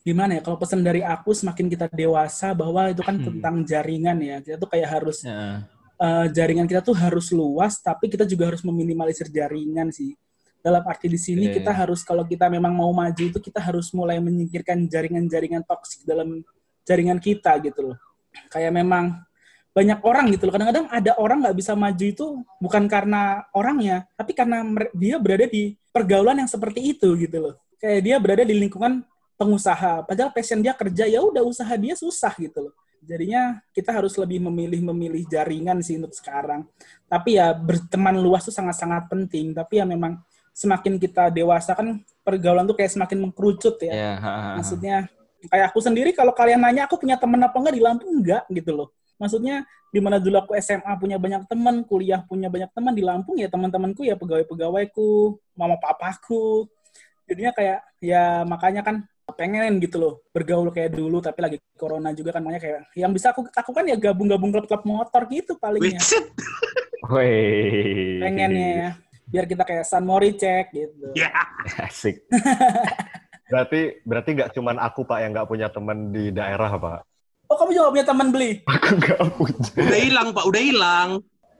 gimana ya kalau pesan dari aku semakin kita dewasa bahwa itu kan Hmm. tentang jaringan ya. Kita tuh kayak harus Ya. eh, jaringan kita tuh harus luas tapi kita juga harus meminimalisir jaringan sih. Dalam arti di sini Iya, kita harus kalau kita memang mau maju itu kita harus mulai menyingkirkan jaringan-jaringan toksik dalam jaringan kita gitu loh. Kayak memang banyak orang gitu loh. Kadang-kadang ada orang nggak bisa maju itu bukan karena orangnya tapi karena dia berada di pergaulan yang seperti itu gitu loh. Kayak dia berada di lingkungan pengusaha padahal passion dia kerja ya udah usaha dia susah gitu loh. Jadinya kita harus lebih memilih-memilih jaringan sih untuk sekarang. Tapi ya berteman luas tuh sangat-sangat penting. Tapi ya memang semakin kita dewasa kan pergaulan tuh kayak semakin mengkerucut ya. Ha, ha, ha. maksudnya kayak aku sendiri kalau kalian nanya aku punya teman apa enggak di Lampung enggak gitu loh maksudnya di mana dulu aku SMA punya banyak teman kuliah punya banyak teman di Lampung ya teman-temanku ya pegawai-pegawaiku mama papaku jadinya kayak ya makanya kan pengen gitu loh bergaul kayak dulu tapi lagi corona juga kan makanya kayak yang bisa aku lakukan ya gabung-gabung klub-klub motor gitu palingnya pengennya ya biar kita kayak San Moricek gitu ya. Asik. Berarti berarti nggak cuman aku Pak yang nggak punya teman di daerah Pak. Oh kamu juga punya teman beli Aku nggak punya. Udah hilang, Pak. Udah hilang.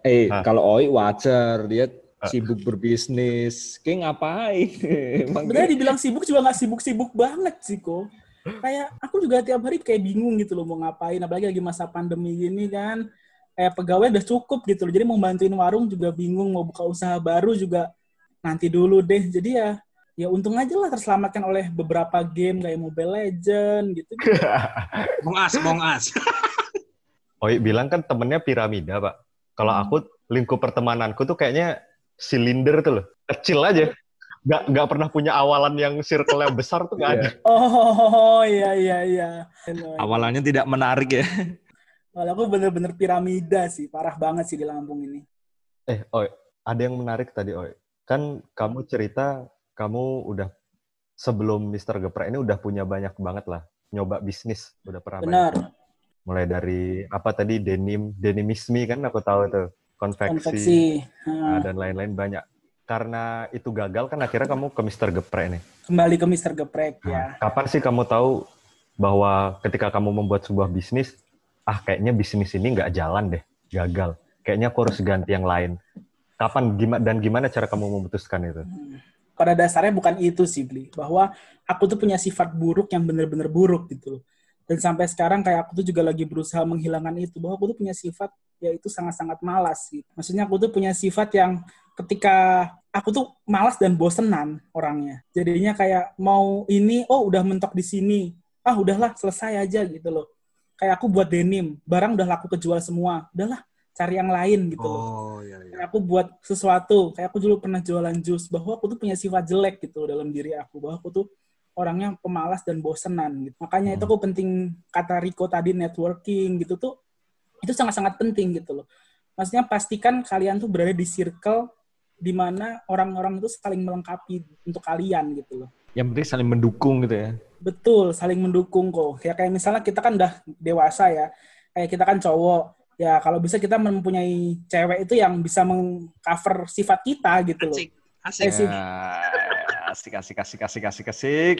Eh, Ah. kalau Oi wajar, dia Ah. sibuk berbisnis. Kayak ngapain? Emang sebenarnya dibilang sibuk juga nggak sibuk-sibuk banget sih kok. Kayak aku juga tiap hari kayak bingung gitu loh mau ngapain, apalagi lagi masa pandemi gini kan. Kayak pegawai udah cukup gitu loh. Jadi mau bantuin warung juga bingung, mau buka usaha baru juga nanti dulu deh. Jadi ya ya untung aja lah terselamatkan oleh beberapa game kayak Mobile Legend gitu. Bong As, Bong As. Oi bilang kan temennya piramida Pak. Kalau Hmm. aku lingkup pertemananku tuh kayaknya silinder tuh loh, kecil aja. Nggak nggak pernah punya awalan yang circle yang besar tuh nggak ada. Oh iya iya iya. awalannya tidak menarik ya. Kalau aku bener-bener piramida sih, parah banget sih di Lampung ini. Eh, Oi, ada yang menarik tadi, Oi. Kan kamu cerita kamu udah sebelum Mr. Geprek ini udah punya banyak banget lah nyoba bisnis, udah pernah banyak. Benar. Mulai dari apa tadi denim, denimisme kan aku tahu tuh, konveksi, Konveksi. nah, dan lain-lain banyak. Karena itu gagal kan akhirnya kamu ke Mr. Geprek nih. kembali ke Mr. Geprek ya. Nah, Kapan sih kamu tahu bahwa ketika kamu membuat sebuah bisnis, ah kayaknya bisnis ini nggak jalan deh, gagal. Kayaknya aku harus ganti yang lain. Kapan gimana dan gimana cara kamu memutuskan itu? Hmm. Pada dasarnya bukan itu sih, Bli. Bahwa aku tuh punya sifat buruk yang bener-bener buruk gitu. Dan sampai sekarang kayak aku tuh juga lagi berusaha menghilangkan itu. Bahwa aku tuh punya sifat yaitu sangat-sangat malas gitu. Maksudnya aku tuh punya sifat yang ketika aku tuh malas dan bosenan orangnya. Jadinya kayak mau ini, oh udah mentok di sini. Ah udahlah selesai aja gitu loh. Kayak aku buat denim, barang udah laku kejual semua. Udahlah cari yang lain gitu loh Oh, iya, iya. kayak aku buat sesuatu kayak aku dulu pernah jualan jus bahwa aku tuh punya sifat jelek gitu dalam diri aku bahwa aku tuh orangnya pemalas dan bosenan gitu makanya itu aku penting kata Rico tadi networking gitu tuh itu sangat-sangat penting gitu loh maksudnya pastikan kalian tuh berada di circle di mana orang-orang itu saling melengkapi untuk kalian gitu loh Yang penting saling mendukung gitu ya. Betul, saling mendukung kok. Ya kayak misalnya kita kan udah dewasa ya. Kayak kita kan cowok. Ya kalau bisa kita mempunyai cewek itu yang bisa mengcover sifat kita gitu loh. Asik. Asik. Eh. Ya, asik, asik, asik, asik, asik, asik.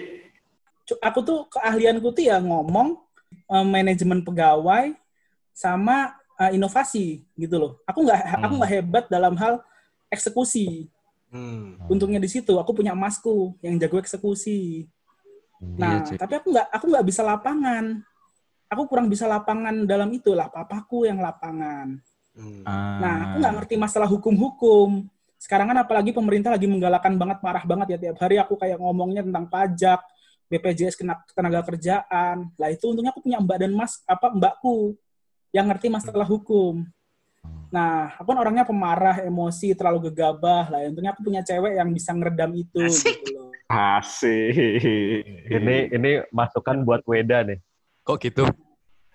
Aku tuh keahlianku tuh ya ngomong, eh, manajemen pegawai, sama eh, inovasi gitu loh. Aku nggak aku Hmm. nggak hebat dalam hal eksekusi. Hmm. Untungnya di situ aku punya emasku yang jago eksekusi. Nah, Iya, tapi aku nggak aku nggak bisa lapangan. Aku kurang bisa lapangan dalam itu lah. Papaku yang lapangan. Hmm. Ah. Nah, aku nggak ngerti masalah hukum-hukum. Sekarang kan apalagi pemerintah lagi menggalakkan banget, marah banget ya tiap hari aku kayak ngomongnya tentang pajak, BPJS kena tenaga kerjaan. Lah itu untungnya aku punya mbak dan mas apa mbakku yang ngerti masalah hukum. Nah, aku kan orangnya pemarah, emosi, terlalu gegabah. Lah untungnya aku punya cewek yang bisa ngeredam itu Asik. gitu loh. Asik. Ini ini masukan buat Weda nih. Kok gitu?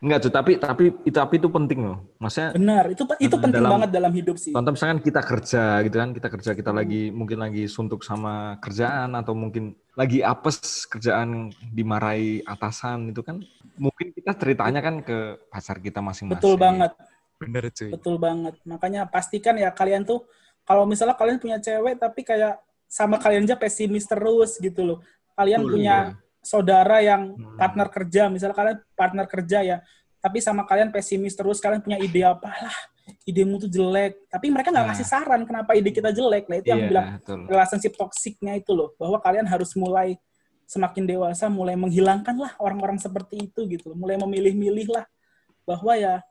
Enggak, tuh, tapi tapi itu tapi itu penting loh. Maksudnya Benar, itu itu Dalam- penting banget dalam hidup sih. contoh misalkan kita kerja gitu kan, kita kerja kita lagi mungkin lagi suntuk sama kerjaan atau mungkin lagi apes kerjaan dimarahi atasan itu kan mungkin kita ceritanya kan ke pacar kita masing-masing. Betul banget. Bener cuy. Betul banget. Makanya pastikan ya kalian tuh kalau misalnya kalian punya cewek tapi kayak sama kalian aja pesimis terus gitu loh. Kalian Betul, punya saudara yang Hmm. partner kerja, misalnya kalian partner kerja ya, tapi sama kalian pesimis terus, kalian punya ide apa lah, idemu tuh jelek. Tapi mereka nggak Nah. ngasih saran kenapa ide kita jelek. Nah itu yang Iya, bilang betul. relationship toksiknya itu loh, bahwa kalian harus mulai semakin dewasa, mulai menghilangkan lah orang-orang seperti itu gitu, mulai memilih-milih lah bahwa ya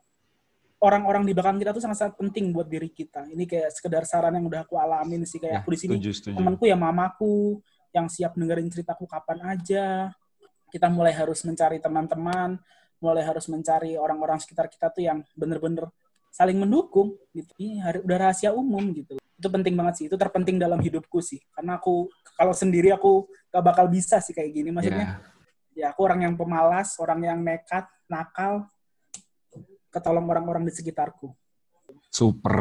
orang-orang di belakang kita tuh sangat-sangat penting buat diri kita. Ini kayak sekedar saran yang udah aku alamin sih kayak Ya, aku di sini temanku ya mamaku yang siap dengerin ceritaku kapan aja. Kita mulai harus mencari teman-teman, mulai harus mencari orang-orang sekitar kita tuh yang bener-bener saling mendukung gitu. Ini hari- udah rahasia umum gitu. Itu penting banget sih. Itu terpenting dalam hidupku sih. Karena aku kalau sendiri aku gak bakal bisa sih kayak gini. Maksudnya Ya, ya aku orang yang pemalas, orang yang nekat, nakal, ketolong orang-orang di sekitarku. super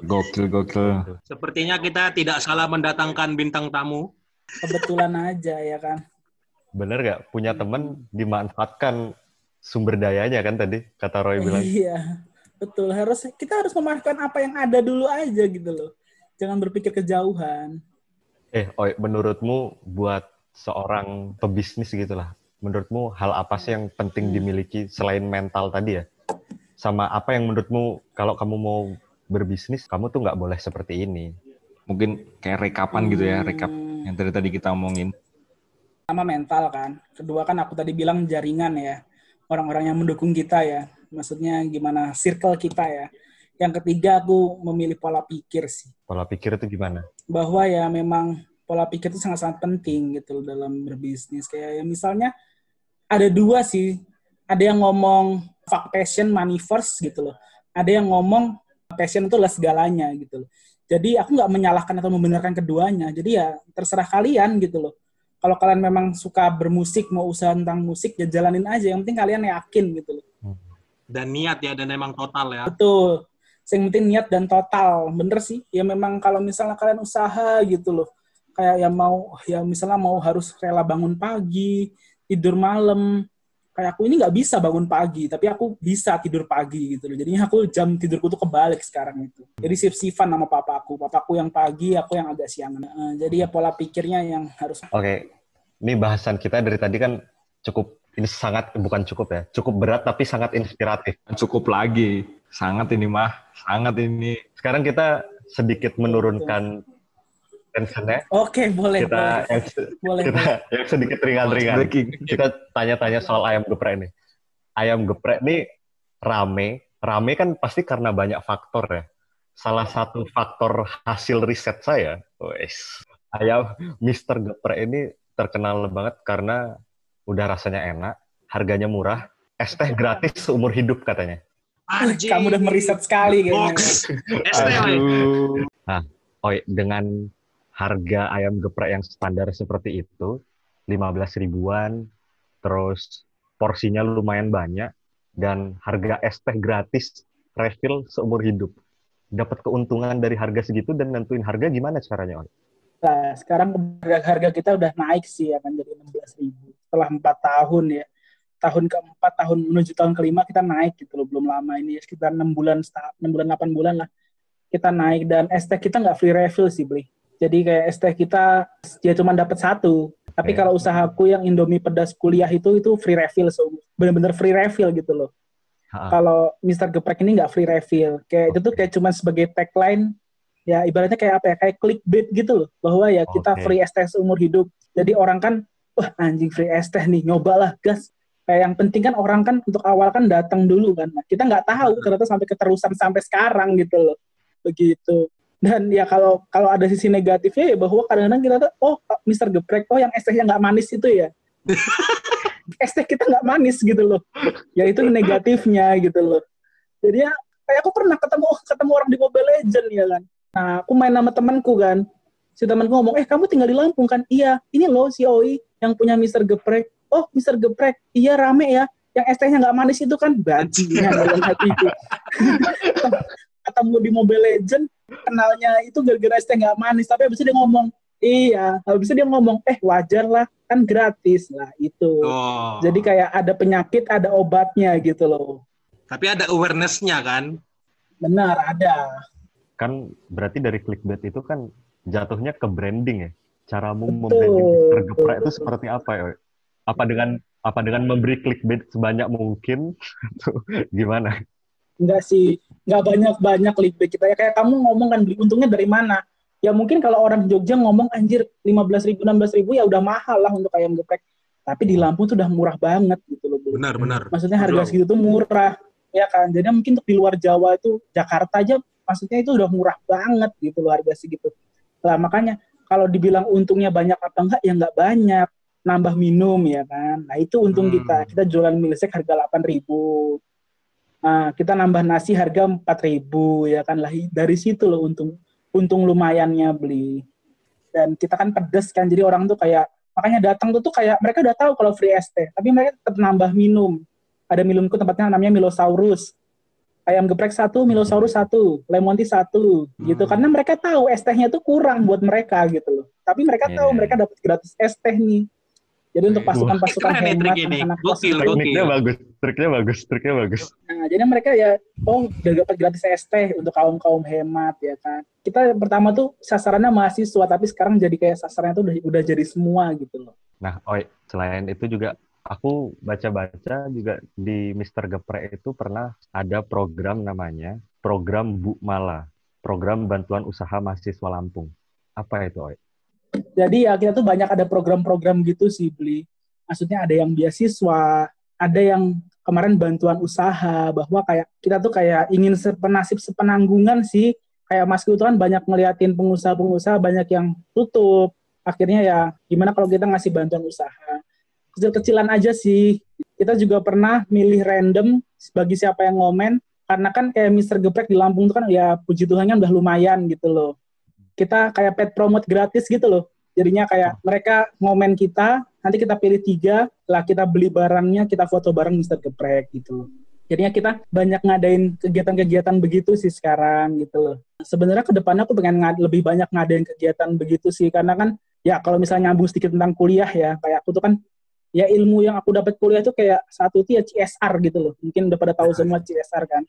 gokil gokil. Sepertinya kita tidak salah mendatangkan bintang tamu. Kebetulan aja ya kan. Bener nggak? Punya temen dimanfaatkan sumber dayanya kan tadi kata Roy bilang. Iya, betul. Harus kita harus memanfaatkan apa yang ada dulu aja gitu loh. Jangan berpikir kejauhan. Eh, Oi, menurutmu buat seorang pebisnis gitulah, menurutmu hal apa sih yang penting dimiliki selain mental tadi ya? Sama apa yang menurutmu kalau kamu mau berbisnis, kamu tuh nggak boleh seperti ini? Mungkin kayak rekapan gitu ya, rekap Hmm, yang tadi tadi kita omongin. Sama mental kan. Kedua kan aku tadi bilang jaringan ya. Orang-orang yang mendukung kita ya. Maksudnya gimana circle kita ya. Yang ketiga aku memilih pola pikir sih. Pola pikir itu gimana? bahwa ya memang pola pikir itu sangat-sangat penting gitu loh dalam berbisnis. Kayak ya misalnya ada dua sih. Ada yang ngomong fuck passion, money first gitu loh. Ada yang ngomong passion itu adalah segalanya gitu loh. Jadi aku nggak menyalahkan atau membenarkan keduanya. Jadi ya terserah kalian gitu loh. Kalau kalian memang suka bermusik, mau usaha tentang musik, ya jalanin aja. Yang penting kalian yakin gitu loh. Dan niat ya, dan emang total ya. Betul. Yang penting niat dan total. Bener sih. Ya memang kalau misalnya kalian usaha gitu loh. Kayak yang mau, ya misalnya mau harus rela bangun pagi, tidur malam. Kayak aku ini nggak bisa bangun pagi, tapi aku bisa tidur pagi gitu loh. Jadinya aku jam tidurku tuh kebalik sekarang itu. Jadi sif-sifan sama papaku. Papaku yang pagi, aku yang agak siang. Nah, jadi ya pola pikirnya yang harus Oke, ini bahasan kita dari tadi kan cukup, ini sangat, bukan cukup ya, cukup berat tapi sangat inspiratif. Cukup lagi, sangat ini mah, sangat ini. Sekarang kita sedikit menurunkan tensionnya. Oke, boleh, Kita boleh. yang, Boleh, kita boleh. yang sedikit ringan-ringan. Kita tanya-tanya soal ayam geprek nih. Ayam geprek nih rame, rame kan pasti karena banyak faktor ya. Salah satu faktor hasil riset saya, wes, ayam Mister Geprek ini terkenal banget karena udah rasanya enak, harganya murah, es teh gratis seumur hidup katanya. Anjing. Kamu udah meriset sekali kayaknya. Box. Woy. Aduh. Oh, dengan harga ayam geprek yang standar seperti itu, 15 ribuan, terus porsinya lumayan banyak, dan harga es teh gratis refill seumur hidup. Dapat keuntungan dari harga segitu dan nentuin harga gimana caranya, Oi? Nah, sekarang harga, kita udah naik sih akan jadi 16 ribu. setelah empat tahun ya tahun keempat tahun menuju tahun kelima kita naik gitu loh belum lama ini ya, sekitar enam bulan enam bulan delapan bulan lah kita naik dan ST kita nggak free refill sih beli jadi kayak ST kita dia cuma dapat satu. Tapi Oke. kalau usahaku yang Indomie pedas kuliah itu itu free refill so bener-bener free refill gitu loh. Kalau Mr. Geprek ini nggak free refill. Kayak itu tuh kayak cuma sebagai tagline. Ya ibaratnya kayak apa ya? Kayak clickbait gitu loh. Bahwa ya kita Oke. free ST seumur hidup. Jadi orang kan wah anjing free ST nih nyobalah gas. Kayak yang penting kan orang kan untuk awal kan datang dulu kan. Nah, kita nggak tahu ternyata sampai keterusan sampai sekarang gitu loh. Begitu dan ya kalau kalau ada sisi negatifnya ya bahwa kadang-kadang kita tuh oh Mr. Geprek oh yang ST-nya nggak manis itu ya ST kita nggak manis gitu loh ya itu negatifnya gitu loh jadi ya kayak aku pernah ketemu ketemu orang di Mobile Legend ya kan nah aku main sama temanku kan si temanku ngomong eh kamu tinggal di Lampung kan iya ini loh si Oi yang punya Mr. Geprek oh Mr. Geprek iya rame ya yang ST-nya nggak manis itu kan bajingan dalam hatiku ketemu di Mobile Legend kenalnya itu gara-gara ST nggak manis tapi habis itu dia ngomong iya habis itu dia ngomong eh wajar lah kan gratis lah itu Oh. jadi kayak ada penyakit ada obatnya gitu loh Tapi ada awareness-nya kan? benar ada Kan berarti dari clickbait itu kan jatuhnya ke branding ya. Caramu Betul. membranding Mr. Geprek itu seperti apa ya? Apa dengan apa dengan memberi clickbait sebanyak mungkin? Atau gimana? Enggak sih nggak banyak banyak clickbait. Kita ya kayak kamu ngomong kan beli untungnya dari mana? Ya mungkin kalau orang Jogja ngomong anjir 15 ribu 16 ribu ya udah mahal lah untuk ayam geprek. Tapi di Lampung tuh udah murah banget gitu loh. Benar, benar. maksudnya harga segitu tuh murah ya kan? Jadi mungkin untuk di luar Jawa itu Jakarta aja maksudnya itu udah murah banget gitu loh harga segitu. Lah makanya kalau dibilang untungnya banyak apa enggak ya nggak banyak. Nambah minum ya kan? Nah itu untung Hmm. kita. Kita jualan milsek harga 8000 Nah, kita nambah nasi harga 4000 ya kan? Lah dari situ loh untung untung lumayannya beli. Dan kita kan pedes kan jadi orang tuh kayak makanya datang tuh tuh kayak mereka udah tahu kalau free ST tapi mereka tetap nambah minum. Ada minumku tempatnya namanya Milosaurus. Ayam geprek satu Milosaurus satu lemon tea satu gitu. Hmm. karena mereka tahu es tehnya tuh kurang buat mereka gitu loh. Tapi mereka Iya, tahu iya. mereka dapat gratis es teh nih jadi untuk pasukan-pasukan nih hemat trik ini. anak-anak kos Gokil, gokil. Triknya bagus, triknya bagus, triknya bagus. Nah, jadi mereka ya, oh udah dapat gratis teh untuk kaum kaum hemat ya kan. Kita pertama tuh sasarannya mahasiswa, tapi sekarang jadi kayak sasarannya tuh udah udah jadi semua gitu loh. Nah, Oi, selain itu juga aku baca-baca juga di Mr. Geprek itu pernah ada program namanya program Bu Mala, program bantuan usaha mahasiswa Lampung. Apa itu, Oi? Jadi ya kita tuh banyak ada program-program gitu sih beli. Maksudnya ada yang beasiswa, ada yang kemarin bantuan usaha bahwa kayak kita tuh kayak ingin sepenasib sepenanggungan sih. Kayak Mas Kutu kan banyak ngeliatin pengusaha-pengusaha banyak yang tutup. Akhirnya ya gimana kalau kita ngasih bantuan usaha. Kecil-kecilan aja sih. Kita juga pernah milih random bagi siapa yang ngomen. Karena kan kayak Mr. Geprek di Lampung tuh kan ya puji Tuhan kan udah lumayan gitu loh kita kayak pet promote gratis gitu loh. Jadinya kayak mereka ngomen kita, nanti kita pilih tiga, lah kita beli barangnya, kita foto bareng Mr. Geprek gitu loh. Jadinya kita banyak ngadain kegiatan-kegiatan begitu sih sekarang gitu loh. Sebenarnya ke depannya aku pengen ngad- lebih banyak ngadain kegiatan begitu sih, karena kan ya kalau misalnya nyambung sedikit tentang kuliah ya, kayak aku tuh kan ya ilmu yang aku dapat kuliah tuh kayak satu itu ya CSR gitu loh. Mungkin udah pada tahu semua CSR kan.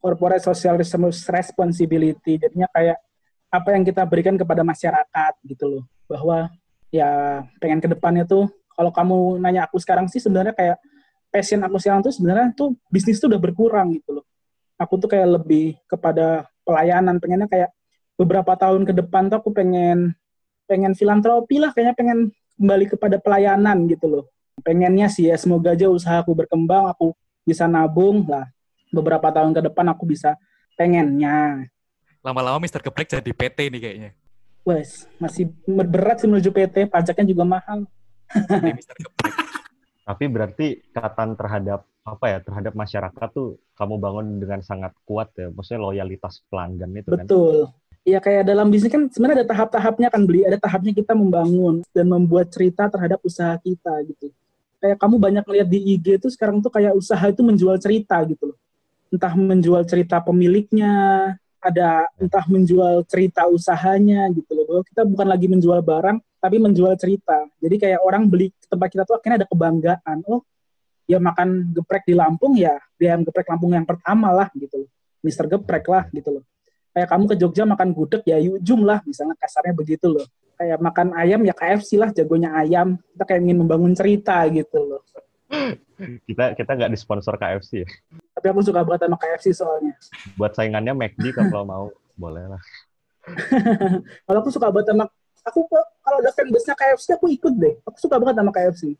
Corporate Social Responsibility. Jadinya kayak apa yang kita berikan kepada masyarakat gitu loh. Bahwa ya pengen ke depannya tuh kalau kamu nanya aku sekarang sih sebenarnya kayak passion aku sekarang tuh sebenarnya tuh bisnis tuh udah berkurang gitu loh. Aku tuh kayak lebih kepada pelayanan pengennya kayak beberapa tahun ke depan tuh aku pengen pengen filantropi lah kayaknya pengen kembali kepada pelayanan gitu loh. Pengennya sih ya semoga aja usaha aku berkembang aku bisa nabung lah. Beberapa tahun ke depan aku bisa pengennya Lama-lama Mr. Geprek jadi PT nih kayaknya. Wes, masih berat sih menuju PT, pajaknya juga mahal. Tapi berarti ikatan terhadap apa ya terhadap masyarakat tuh kamu bangun dengan sangat kuat ya, maksudnya loyalitas pelanggan itu kan. Betul. Ya kayak dalam bisnis kan sebenarnya ada tahap-tahapnya kan beli, ada tahapnya kita membangun dan membuat cerita terhadap usaha kita gitu. Kayak kamu banyak lihat di IG tuh sekarang tuh kayak usaha itu menjual cerita gitu loh. Entah menjual cerita pemiliknya, ada entah menjual cerita usahanya gitu loh. Bahwa kita bukan lagi menjual barang, tapi menjual cerita. Jadi kayak orang beli ke tempat kita tuh akhirnya ada kebanggaan. Oh, ya makan geprek di Lampung ya, di ayam geprek Lampung yang pertama lah gitu loh. Mister Geprek lah gitu loh. Kayak kamu ke Jogja makan gudeg ya Yujum lah, misalnya kasarnya begitu loh. Kayak makan ayam ya KFC lah, jagonya ayam. Kita kayak ingin membangun cerita gitu loh. Kita kita nggak disponsor KFC ya. Tapi aku suka banget sama KFC soalnya. Buat saingannya McD kalau mau boleh lah. Kalau aku suka banget sama aku kok kalau ada fanbase-nya KFC aku ikut deh. Aku suka banget sama KFC.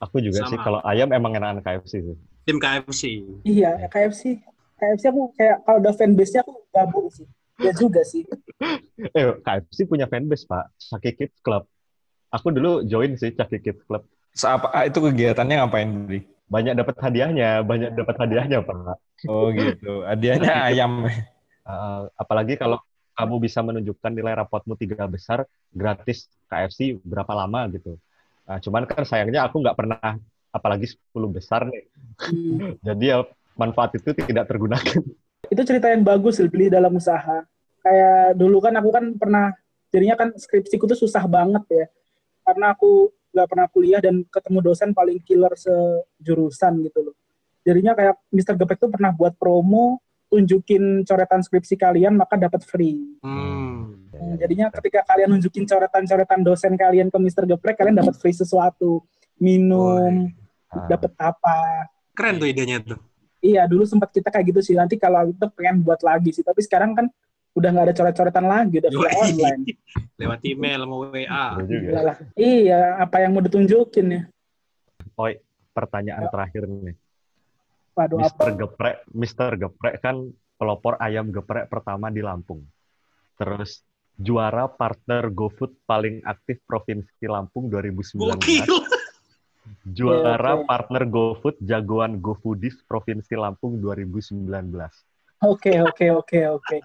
Aku juga Sama. sih kalau ayam emang enakan KFC sih. Tim KFC. Iya, ya KFC. KFC aku kayak kalau ada fanbase-nya aku gabung sih. Ya juga sih. Eh, KFC punya fanbase, Pak. Chucky Kids Club. Aku dulu join sih Chucky Kids Club. Apa ah, itu kegiatannya ngapain, Bri? Banyak dapat hadiahnya, banyak dapat hadiahnya, Pak. Oh gitu. Hadiahnya ayam. Uh, apalagi kalau kamu bisa menunjukkan nilai rapotmu tiga besar, gratis KFC berapa lama gitu. Nah, cuman kan sayangnya aku nggak pernah, apalagi 10 besar nih. Hmm. Jadi ya manfaat itu tidak tergunakan. Itu cerita yang bagus beli dalam usaha. Kayak dulu kan aku kan pernah jadinya kan skripsiku tuh susah banget ya. Karena aku nggak pernah kuliah dan ketemu dosen paling killer sejurusan gitu loh. Jadinya kayak Mr. Gepek tuh pernah buat promo tunjukin coretan skripsi kalian maka dapat free. Hmm. Jadinya ketika kalian nunjukin coretan-coretan dosen kalian ke Mr. Geprek, kalian dapat free sesuatu, minum, Ah, dapat apa. Keren tuh idenya tuh. Iya, dulu sempat kita kayak gitu sih. Nanti kalau itu pengen buat lagi sih. Tapi sekarang kan udah nggak ada coret-coretan lagi, udah via Yoi. online. Lewat email sama WA. Udah lah. Iya, apa yang mau ditunjukin ya? Oi, pertanyaan terakhir nih. Waduh, apa? Mister Geprek, Mister Geprek kan pelopor ayam geprek pertama di Lampung. Terus juara partner GoFood paling aktif Provinsi Lampung 2019. Gokil. Juara Oke, oke. partner GoFood jagoan GoFoodies Provinsi Lampung 2019. Oke, oke, oke, oke.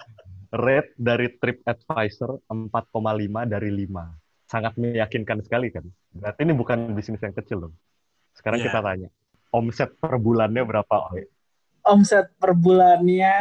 Rate dari TripAdvisor 4,5 dari 5. Sangat meyakinkan sekali kan. Berarti ini bukan bisnis yang kecil loh. Sekarang Iya. kita tanya. Omset per bulannya berapa, Oi? Omset per bulannya